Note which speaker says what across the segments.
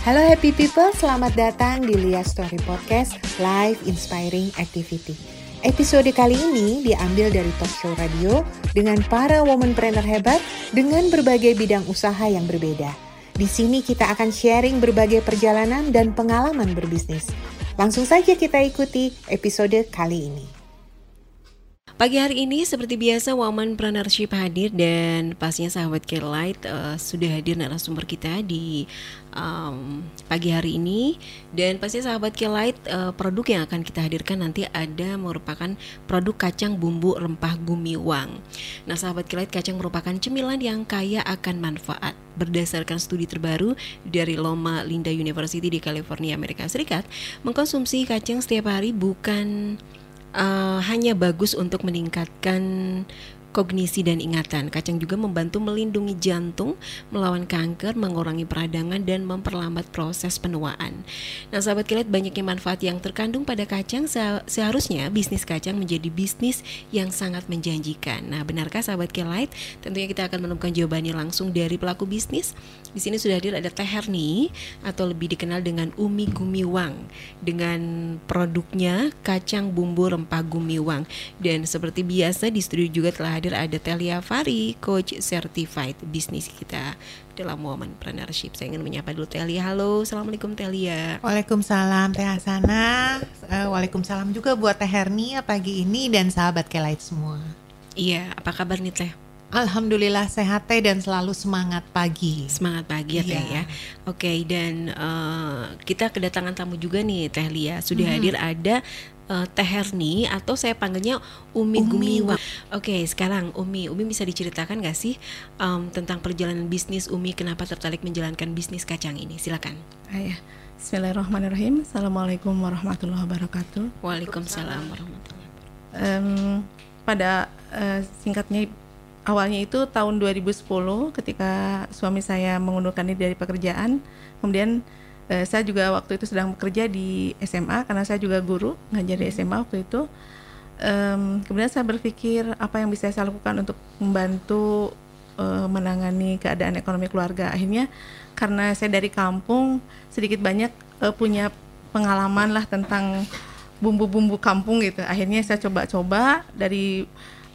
Speaker 1: Halo happy people, selamat datang di Lia Story Podcast Live Inspiring Activity. Episode kali ini diambil dari talk show radio dengan para womanpreneur hebat dengan berbagai bidang usaha yang berbeda. Di sini kita akan sharing berbagai perjalanan dan pengalaman berbisnis. Langsung saja kita ikuti episode kali ini.
Speaker 2: Pagi hari ini seperti biasa Woman Preneurship hadir dan pastinya sahabat Light uh, sudah hadir narasumber kita di um, pagi hari ini dan pastinya sahabat Light uh, produk yang akan kita hadirkan nanti ada merupakan produk kacang bumbu rempah gumiwang. Nah sahabat Light kacang merupakan cemilan yang kaya akan manfaat berdasarkan studi terbaru dari Loma Linda University di California Amerika Serikat mengkonsumsi kacang setiap hari bukan uh, hanya bagus untuk meningkatkan kognisi dan ingatan. Kacang juga membantu melindungi jantung, melawan kanker, mengurangi peradangan, dan memperlambat proses penuaan. Nah, sahabat kilat banyaknya manfaat yang terkandung pada kacang. Seharusnya bisnis kacang menjadi bisnis yang sangat menjanjikan. Nah, benarkah sahabat kilat? Tentunya kita akan menemukan jawabannya langsung dari pelaku bisnis. Di sini sudah hadir ada Teh Herni atau lebih dikenal dengan Umi Gumiwang dengan produknya kacang bumbu rempah gumiwang. Dan seperti biasa di studio juga telah hadir ada Telia Fari, coach certified bisnis kita dalam Preneurship. Saya ingin menyapa dulu Telia. Halo, Assalamualaikum Telia.
Speaker 1: Waalaikumsalam Teh Hasana. Uh, Waalaikumsalam juga buat Teh Hernia pagi ini dan sahabat Kelight semua.
Speaker 2: Iya, apa kabar nih Teh?
Speaker 1: Alhamdulillah sehat teh dan selalu semangat pagi.
Speaker 2: Semangat pagi ya teh iya. ya. Oke dan uh, kita kedatangan tamu juga nih Teh Lia. Sudah hmm. hadir ada uh, Teh Herni atau saya panggilnya Umi, Umi. Gumiwang. Oke, okay, sekarang Umi, Umi bisa diceritakan nggak sih um, tentang perjalanan bisnis Umi kenapa tertarik menjalankan bisnis kacang ini? Silakan.
Speaker 3: Ayah. Bismillahirrahmanirrahim. Assalamualaikum warahmatullahi wabarakatuh.
Speaker 2: Waalaikumsalam warahmatullahi wabarakatuh.
Speaker 3: Um, pada uh, singkatnya awalnya itu tahun 2010 ketika suami saya mengundurkan diri dari pekerjaan, kemudian uh, saya juga waktu itu sedang bekerja di SMA karena saya juga guru ngajar di SMA waktu itu. Um, kemudian saya berpikir apa yang bisa saya lakukan untuk membantu uh, menangani keadaan ekonomi keluarga. Akhirnya karena saya dari kampung sedikit banyak uh, punya pengalaman lah tentang bumbu-bumbu kampung gitu. Akhirnya saya coba-coba dari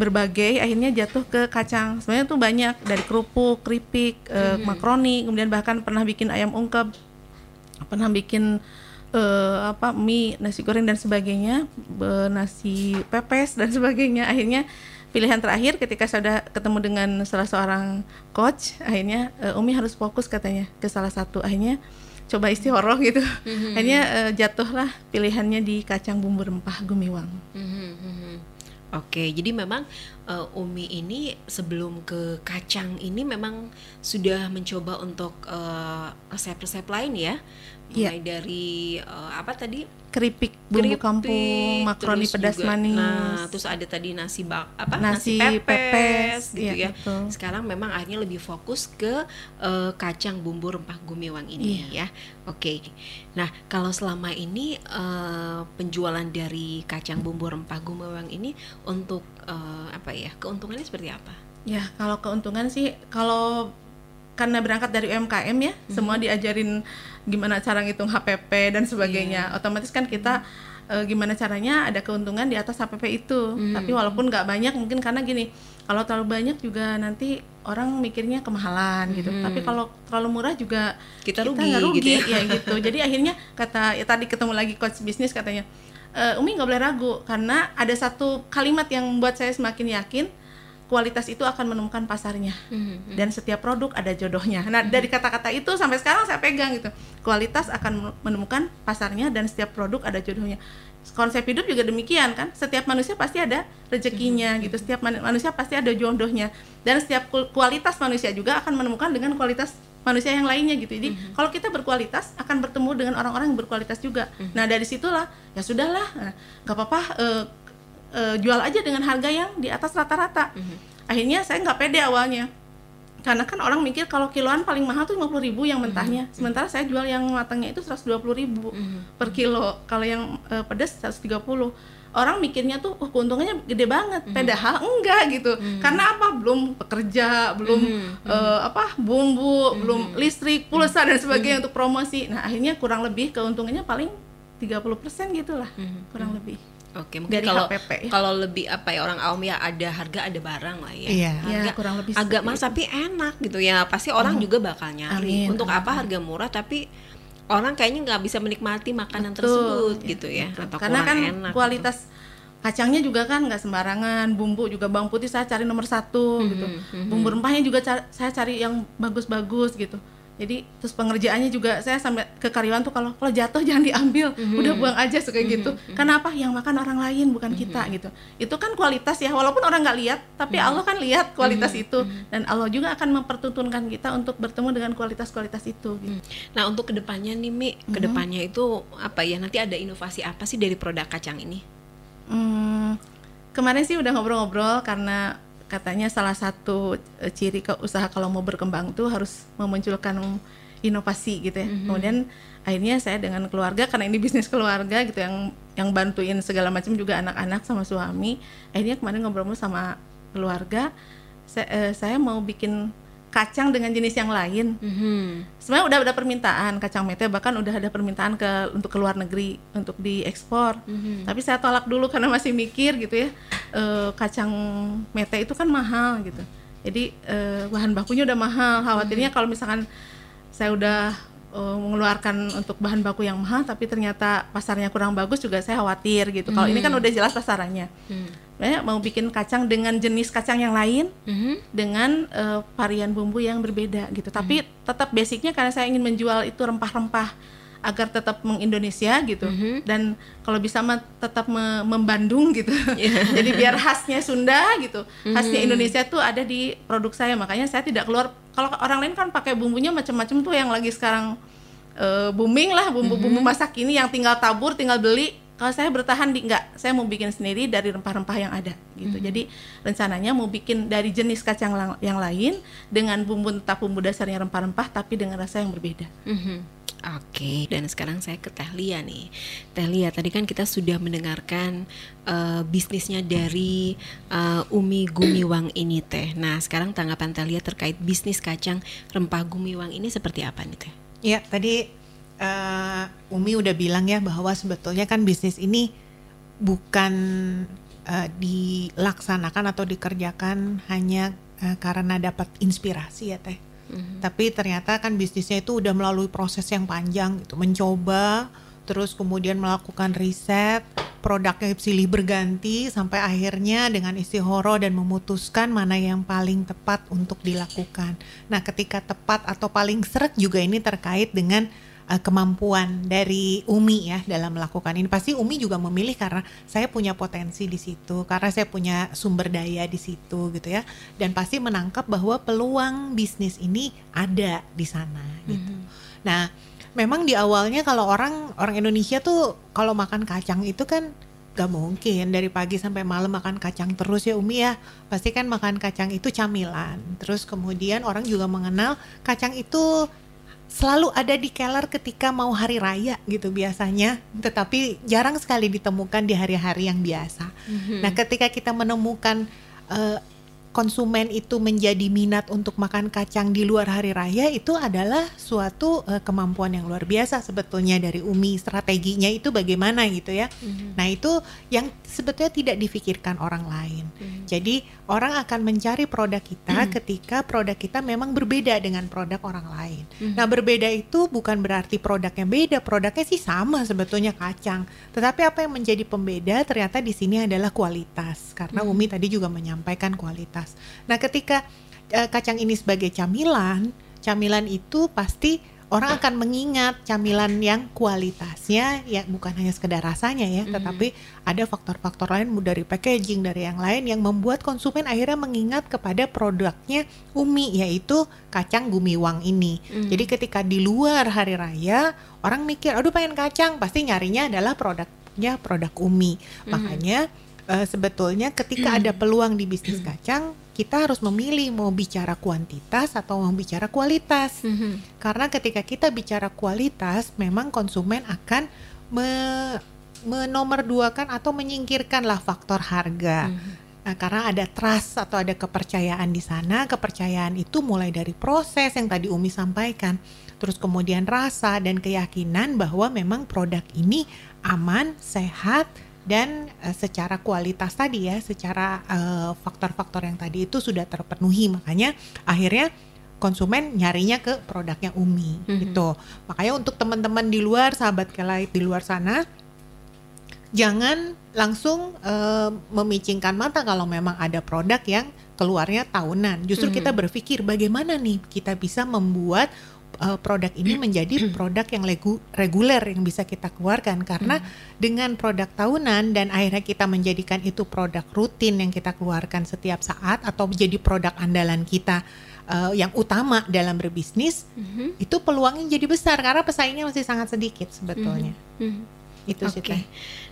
Speaker 3: berbagai akhirnya jatuh ke kacang. Sebenarnya tuh banyak dari kerupuk keripik mm -hmm. makroni kemudian bahkan pernah bikin ayam ungkep pernah bikin uh, apa mie nasi goreng dan sebagainya nasi pepes dan sebagainya akhirnya pilihan terakhir ketika saya sudah ketemu dengan salah seorang coach akhirnya uh, Umi harus fokus katanya ke salah satu akhirnya coba istihoroh gitu mm-hmm. akhirnya uh, jatuhlah pilihannya di kacang bumbu rempah gumiwang mm-hmm.
Speaker 2: Oke, jadi memang uh, Umi ini sebelum ke kacang ini memang sudah mencoba untuk resep-resep uh, lain ya mulai yeah. dari uh, apa tadi
Speaker 3: keripik bumbu keripik, kampung makroni pedas juga, manis
Speaker 2: nah terus ada tadi nasi bak apa nasi, nasi pepes, pepes gitu ya, ya. Betul. sekarang memang akhirnya lebih fokus ke uh, kacang bumbu rempah gumiwang ini yeah. ya oke okay. nah kalau selama ini uh, penjualan dari kacang bumbu rempah gumiwang ini untuk uh, apa ya keuntungannya seperti apa
Speaker 3: ya kalau keuntungan sih kalau karena berangkat dari UMKM ya, hmm. semua diajarin gimana cara ngitung HPP dan sebagainya. Yeah. Otomatis kan kita uh, gimana caranya ada keuntungan di atas HPP itu. Hmm. Tapi walaupun nggak banyak mungkin karena gini, kalau terlalu banyak juga nanti orang mikirnya kemahalan gitu. Hmm. Tapi kalau terlalu murah juga
Speaker 2: kita rugi, kita
Speaker 3: rugi
Speaker 2: gitu
Speaker 3: ya. ya gitu. Jadi akhirnya kata ya tadi ketemu lagi coach bisnis katanya, e, Umi nggak boleh ragu karena ada satu kalimat yang membuat saya semakin yakin kualitas itu akan menemukan pasarnya mm-hmm. dan setiap produk ada jodohnya. Nah mm-hmm. dari kata-kata itu sampai sekarang saya pegang gitu kualitas akan menemukan pasarnya dan setiap produk ada jodohnya. Konsep hidup juga demikian kan, setiap manusia pasti ada rezekinya mm-hmm. gitu, setiap man- manusia pasti ada jodohnya dan setiap kualitas manusia juga akan menemukan dengan kualitas manusia yang lainnya gitu. Jadi mm-hmm. kalau kita berkualitas akan bertemu dengan orang-orang yang berkualitas juga. Mm-hmm. Nah dari situlah ya sudahlah, nah, nggak apa-apa. Uh, uh, jual aja dengan harga yang di atas rata-rata. Mm -hmm. Akhirnya saya nggak pede awalnya. Karena kan orang mikir kalau kiloan paling mahal tuh 50.000 ribu yang mentahnya.
Speaker 2: Hmm.
Speaker 3: sementara saya jual yang matangnya itu 120.000 ribu per kilo. Kalau yang eh, pedas 130 orang mikirnya tuh oh keuntungannya gede banget.
Speaker 2: Hmm.
Speaker 3: padahal enggak gitu. Karena apa? Belum pekerja belum
Speaker 2: Hmm.
Speaker 3: eh, apa? Bumbu belum listrik pulsa dan sebagainya untuk promosi. Nah akhirnya kurang lebih keuntungannya paling 30% gitulah kurang lebih
Speaker 2: Oke, mungkin
Speaker 3: Dari
Speaker 2: kalau
Speaker 3: HPP ya.
Speaker 2: kalau lebih apa ya orang awam ya ada harga ada barang lah ya.
Speaker 1: Iya.
Speaker 3: Ya,
Speaker 2: Harga
Speaker 3: kurang lebih
Speaker 2: agak mahal tapi enak gitu ya. Pasti orang juga bakal nyari.
Speaker 3: Amin,
Speaker 2: Untuk apa harga murah tapi orang kayaknya nggak bisa menikmati makanan
Speaker 3: Betul,
Speaker 2: tersebut
Speaker 3: ya,
Speaker 2: gitu ya.
Speaker 3: betul.
Speaker 2: Atau
Speaker 3: karena kan
Speaker 2: enak.
Speaker 3: kualitas kacangnya juga kan nggak sembarangan bumbu juga bawang putih saya cari nomor satu gitu
Speaker 2: Mhm,
Speaker 3: bumbu rempahnya juga saya cari yang bagus-bagus gitu jadi terus pengerjaannya juga saya sampai ke karyawan tuh kalau kalau jatuh jangan diambil
Speaker 2: Mhm.
Speaker 3: udah buang aja suka gitu karena apa yang makan orang lain bukan kita
Speaker 2: Mhm.
Speaker 3: gitu itu kan kualitas ya walaupun orang nggak lihat tapi Allah kan lihat kualitas
Speaker 2: Mhm.
Speaker 3: itu dan Allah juga akan mempertuntunkan kita untuk bertemu dengan kualitas-kualitas itu gitu.
Speaker 2: Nah, untuk ke depannya nih Mi,
Speaker 3: Mhm.
Speaker 2: ke depannya itu apa ya? Nanti ada inovasi apa sih dari produk kacang ini?
Speaker 3: Hmm, kemarin sih udah ngobrol-ngobrol karena katanya salah satu eh, ciri ke usaha kalau mau berkembang tuh harus memunculkan inovasi gitu ya. Kemudian akhirnya saya dengan keluarga karena ini bisnis keluarga gitu yang yang bantuin segala macam juga anak-anak sama suami. Akhirnya kemarin ngobrol sama keluarga saya, eh, saya mau bikin kacang dengan jenis yang lain.
Speaker 2: Mhm.
Speaker 3: sebenarnya udah ada permintaan kacang mete bahkan udah ada permintaan ke untuk ke luar negeri untuk diekspor.
Speaker 2: Mhm.
Speaker 3: tapi saya tolak dulu karena masih mikir gitu ya Eh, kacang mete itu kan mahal gitu. Jadi eh, bahan bakunya udah mahal. Khawatirnya kalau misalkan saya udah eh, mengeluarkan untuk bahan baku yang mahal tapi ternyata pasarnya kurang bagus juga saya khawatir gitu kalau ini kan udah jelas pasarannya
Speaker 2: Mhm.
Speaker 3: Sebenarnya mau bikin kacang dengan jenis kacang yang lain
Speaker 2: Mhm.
Speaker 3: dengan eh, varian bumbu yang berbeda gitu. Tapi tetap basicnya karena saya ingin menjual itu rempah-rempah agar tetap mengindonesia gitu. Dan kalau bisa mah tetap me- membandung gitu. Jadi biar khasnya Sunda gitu. Khasnya Indonesia tuh ada di produk saya. Makanya saya tidak keluar kalau orang lain kan pakai bumbunya macam-macam tuh yang lagi sekarang eh, booming lah bumbu-bumbu masak ini yang tinggal tabur, tinggal beli. Kalau saya bertahan di enggak, saya mau bikin sendiri dari rempah-rempah yang ada gitu. Jadi rencananya mau bikin dari jenis kacang yang lain dengan bumbu tetap bumbu dasarnya rempah-rempah tapi dengan rasa yang berbeda.
Speaker 2: Mhm. Oke, dan sekarang saya ke Teh Lia nih. Teh Lia, tadi kan kita sudah mendengarkan eh, bisnisnya dari eh, Umi Gumiwang ini Teh. Nah, sekarang tanggapan Teh Lia terkait bisnis kacang rempah Gumiwang ini seperti apa nih Teh?
Speaker 1: Ya, tadi eh, Umi udah bilang ya bahwa sebetulnya kan bisnis ini bukan eh, dilaksanakan atau dikerjakan hanya eh, karena dapat inspirasi ya Teh. Tapi ternyata kan bisnisnya itu udah melalui proses yang panjang gitu, mencoba terus kemudian melakukan riset, produknya silih berganti sampai akhirnya dengan istihoro dan memutuskan mana yang paling tepat untuk dilakukan. Nah, ketika tepat atau paling seret juga ini terkait dengan uh, kemampuan dari Umi ya dalam melakukan ini. Pasti Umi juga memilih karena saya punya potensi di situ, karena saya punya sumber daya di situ gitu ya. Dan pasti menangkap bahwa peluang bisnis ini ada di sana gitu. Nah, memang di awalnya kalau orang orang Indonesia tuh kalau makan kacang itu kan gak mungkin dari pagi sampai malam makan kacang terus ya Umi ya pasti kan makan kacang itu camilan terus kemudian orang juga mengenal kacang itu selalu ada di keller ketika mau hari raya gitu biasanya. Tetapi jarang sekali ditemukan di hari-hari yang biasa. Nah ketika kita menemukan eh, konsumen itu menjadi minat untuk makan kacang di luar hari raya itu adalah suatu eh, kemampuan yang luar biasa sebetulnya dari Umi strateginya itu bagaimana gitu ya. Nah itu yang sebetulnya tidak difikirkan orang lain. Jadi orang akan mencari produk kita ketika produk kita memang berbeda dengan produk orang lain. Nah berbeda itu bukan berarti produknya beda, produknya sih sama sebetulnya kacang. Tetapi apa yang menjadi pembeda ternyata di sini adalah kualitas. Karena Umi tadi juga menyampaikan kualitas. Nah ketika eh, kacang ini sebagai camilan, camilan itu pasti orang akan mengingat camilan yang kualitasnya ya bukan hanya sekedar rasanya ya, tetapi ada faktor-faktor lain dari packaging dari yang lain yang membuat konsumen akhirnya mengingat kepada produknya Umi yaitu kacang gumiwang ini. Jadi ketika di luar hari raya orang mikir aduh pengen kacang. Pasti nyarinya adalah produknya produk Umi. Makanya eh, sebetulnya ketika ada peluang di bisnis kacang kita harus memilih mau bicara kuantitas atau mau bicara kualitas.
Speaker 2: Mhm.
Speaker 1: Karena ketika kita bicara kualitas, memang konsumen akan me menomorduakan atau menyingkirkanlah faktor harga.
Speaker 2: Mhm.
Speaker 1: Nah, karena ada trust atau ada kepercayaan di sana, kepercayaan itu mulai dari proses yang tadi Umi sampaikan, terus kemudian rasa dan keyakinan bahwa memang produk ini aman, sehat dan eh, secara kualitas tadi ya, secara eh, faktor-faktor yang tadi itu sudah terpenuhi. Makanya akhirnya konsumen nyarinya ke produknya Umi
Speaker 2: Mhm.
Speaker 1: gitu. Makanya untuk teman-teman di luar, sahabat Kelait di luar sana, jangan langsung eh, memicingkan mata kalau memang ada produk yang keluarnya tahunan. Justru
Speaker 2: Mhm.
Speaker 1: kita berpikir bagaimana nih kita bisa membuat eh, produk ini menjadi produk yang legu- reguler yang bisa kita keluarkan karena dengan produk tahunan dan akhirnya kita menjadikan itu produk rutin yang kita keluarkan setiap saat atau menjadi produk andalan kita eh, yang utama dalam berbisnis
Speaker 2: Mhm.
Speaker 1: itu peluangnya jadi besar karena pesaingnya masih sangat sedikit sebetulnya.
Speaker 2: Mhm.
Speaker 1: Itu sih. Teh.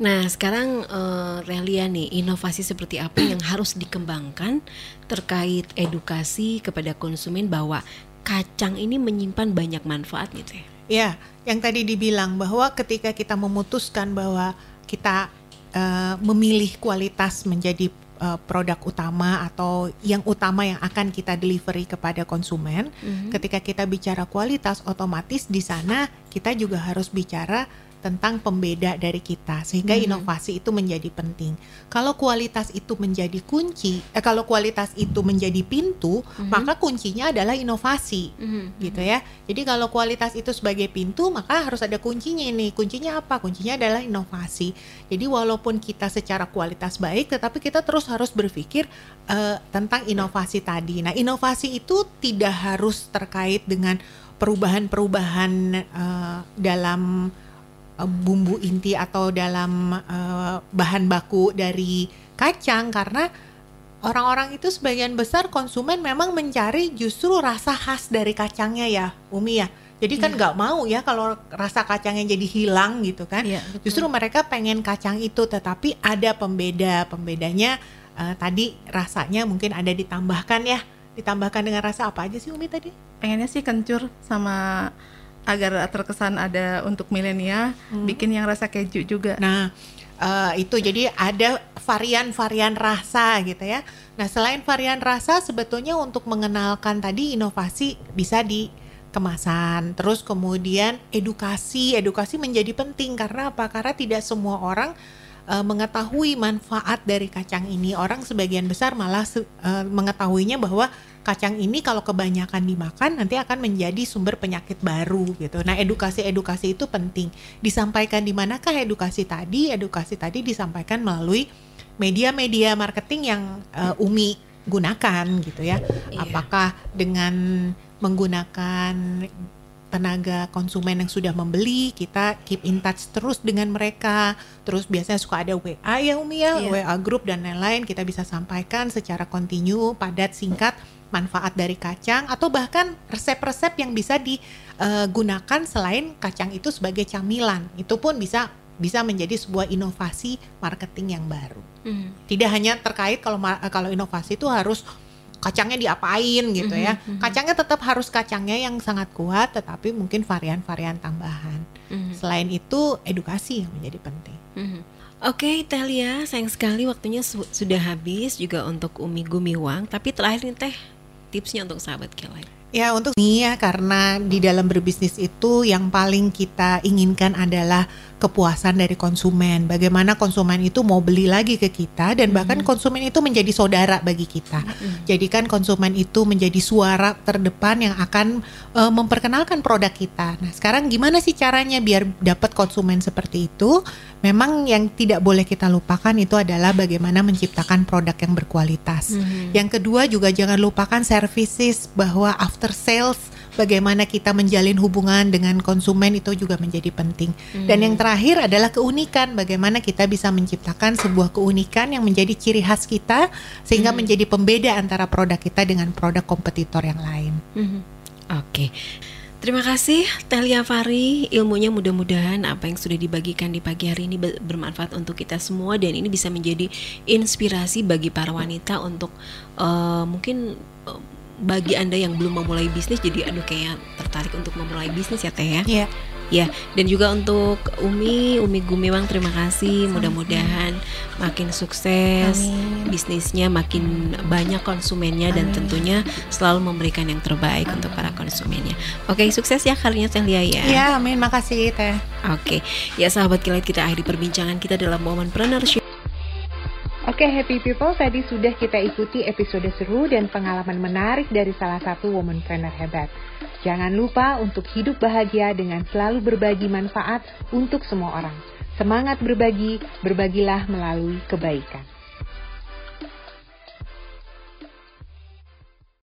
Speaker 2: Nah, sekarang eh, Relia nih, inovasi seperti apa yang harus dikembangkan terkait edukasi kepada konsumen bahwa kacang ini menyimpan banyak manfaat nih Teh.
Speaker 1: Ya, yang tadi dibilang bahwa ketika kita memutuskan bahwa kita eh, memilih kualitas menjadi eh, produk utama atau yang utama yang akan kita delivery kepada konsumen,
Speaker 2: Mhm.
Speaker 1: ketika kita bicara kualitas otomatis di sana kita juga harus bicara tentang pembeda dari kita sehingga
Speaker 2: Mhm.
Speaker 1: inovasi itu menjadi penting. Kalau kualitas itu menjadi kunci, eh, kalau kualitas itu menjadi pintu,
Speaker 2: Mhm.
Speaker 1: maka kuncinya adalah inovasi
Speaker 2: Mhm.
Speaker 1: gitu ya. Jadi kalau kualitas itu sebagai pintu, maka harus ada kuncinya ini. Kuncinya apa? Kuncinya adalah inovasi. Jadi walaupun kita secara kualitas baik, tetapi kita terus harus berpikir eh, tentang inovasi tadi. Nah, inovasi itu tidak harus terkait dengan perubahan-perubahan eh, dalam bumbu inti atau dalam eh, bahan baku dari kacang karena orang-orang itu sebagian besar konsumen memang mencari justru rasa khas dari kacangnya ya Umi ya. Jadi kan
Speaker 2: Iya.
Speaker 1: nggak mau ya kalau rasa kacangnya jadi hilang gitu kan.
Speaker 3: Iya, betul.
Speaker 1: justru mereka pengen kacang itu tetapi ada pembeda. Pembedanya eh, tadi rasanya mungkin ada ditambahkan ya. Ditambahkan dengan rasa apa aja sih Umi tadi?
Speaker 3: Pengennya sih kencur sama agar terkesan ada untuk milenial
Speaker 1: Hmm.
Speaker 3: bikin yang rasa keju juga
Speaker 1: Nah, eh, itu jadi ada varian-varian rasa gitu ya. Nah, selain varian rasa sebetulnya untuk mengenalkan tadi inovasi bisa di kemasan. Terus kemudian edukasi, edukasi menjadi penting karena apa? Karena tidak semua orang eh, mengetahui manfaat dari kacang ini. Orang sebagian besar malah eh, mengetahuinya bahwa kacang ini kalau kebanyakan dimakan nanti akan menjadi sumber penyakit baru gitu. Nah, edukasi-edukasi itu penting. Disampaikan di manakah edukasi tadi? Edukasi tadi disampaikan melalui media-media marketing yang eh, Umi gunakan gitu ya.
Speaker 2: Iya.
Speaker 1: Apakah dengan menggunakan tenaga konsumen yang sudah membeli, kita keep in touch terus dengan mereka. Terus biasanya suka ada WA ya Umi ya,
Speaker 3: Iya.
Speaker 1: WA group dan lain-lain kita bisa sampaikan secara kontinu, padat, singkat manfaat dari kacang atau bahkan resep-resep yang bisa digunakan selain kacang itu sebagai camilan. Itu pun bisa bisa menjadi sebuah inovasi marketing yang baru.
Speaker 2: Mhm.
Speaker 1: Tidak hanya terkait kalau kalau inovasi itu harus kacangnya diapain gitu ya.
Speaker 2: Mhm, mhm.
Speaker 1: Kacangnya tetap harus kacangnya yang sangat kuat tetapi mungkin varian-varian tambahan.
Speaker 2: Mhm.
Speaker 1: Selain itu edukasi yang menjadi penting.
Speaker 2: Mhm. Oke, Telia, sayang sekali waktunya su- sudah habis juga untuk Umi Gumiwang. Tapi terakhir nih Teh, tipsnya untuk sahabat Kelai.
Speaker 1: Ya untuk ini ya karena di dalam berbisnis itu yang paling kita inginkan adalah kepuasan dari konsumen. Bagaimana konsumen itu mau beli lagi ke kita dan bahkan konsumen itu menjadi saudara bagi kita. Jadikan konsumen itu menjadi suara terdepan yang akan eh, memperkenalkan produk kita. Nah, sekarang gimana sih caranya biar dapat konsumen seperti itu? Memang yang tidak boleh kita lupakan itu adalah bagaimana menciptakan produk yang berkualitas.
Speaker 2: Mhm.
Speaker 1: Yang kedua juga jangan lupakan services bahwa after sales bagaimana kita menjalin hubungan dengan konsumen itu juga menjadi penting. Dan yang terakhir adalah keunikan bagaimana kita bisa menciptakan sebuah keunikan yang menjadi ciri khas kita sehingga menjadi pembeda antara produk kita dengan produk kompetitor yang lain.
Speaker 2: Mhm. Oke. Terima kasih Telia Fari, ilmunya mudah-mudahan apa yang sudah dibagikan di pagi hari ini bermanfaat untuk kita semua dan ini bisa menjadi inspirasi bagi para wanita untuk uh, mungkin uh, bagi anda yang belum memulai bisnis jadi aduh kayak tertarik untuk memulai bisnis ya Teh ya.
Speaker 1: Iya.
Speaker 2: Ya, dan juga untuk Umi, Umi Gumiwang terima kasih. Mudah-mudahan makin sukses, Amin. bisnisnya makin banyak konsumennya Amin. dan tentunya selalu memberikan yang terbaik Amin. untuk para konsumennya. Oke, sukses ya karirnya Teh Lia ya.
Speaker 1: Ya, amin. Makasih Teh.
Speaker 2: Oke, ya sahabat kilat kita akhiri perbincangan kita dalam momen preneurship.
Speaker 1: Oke, happy people, tadi sudah kita ikuti episode seru dan pengalaman menarik dari salah satu womanpreneur hebat. Jangan lupa untuk hidup bahagia dengan selalu berbagi manfaat untuk semua orang. Semangat berbagi, berbagilah melalui kebaikan.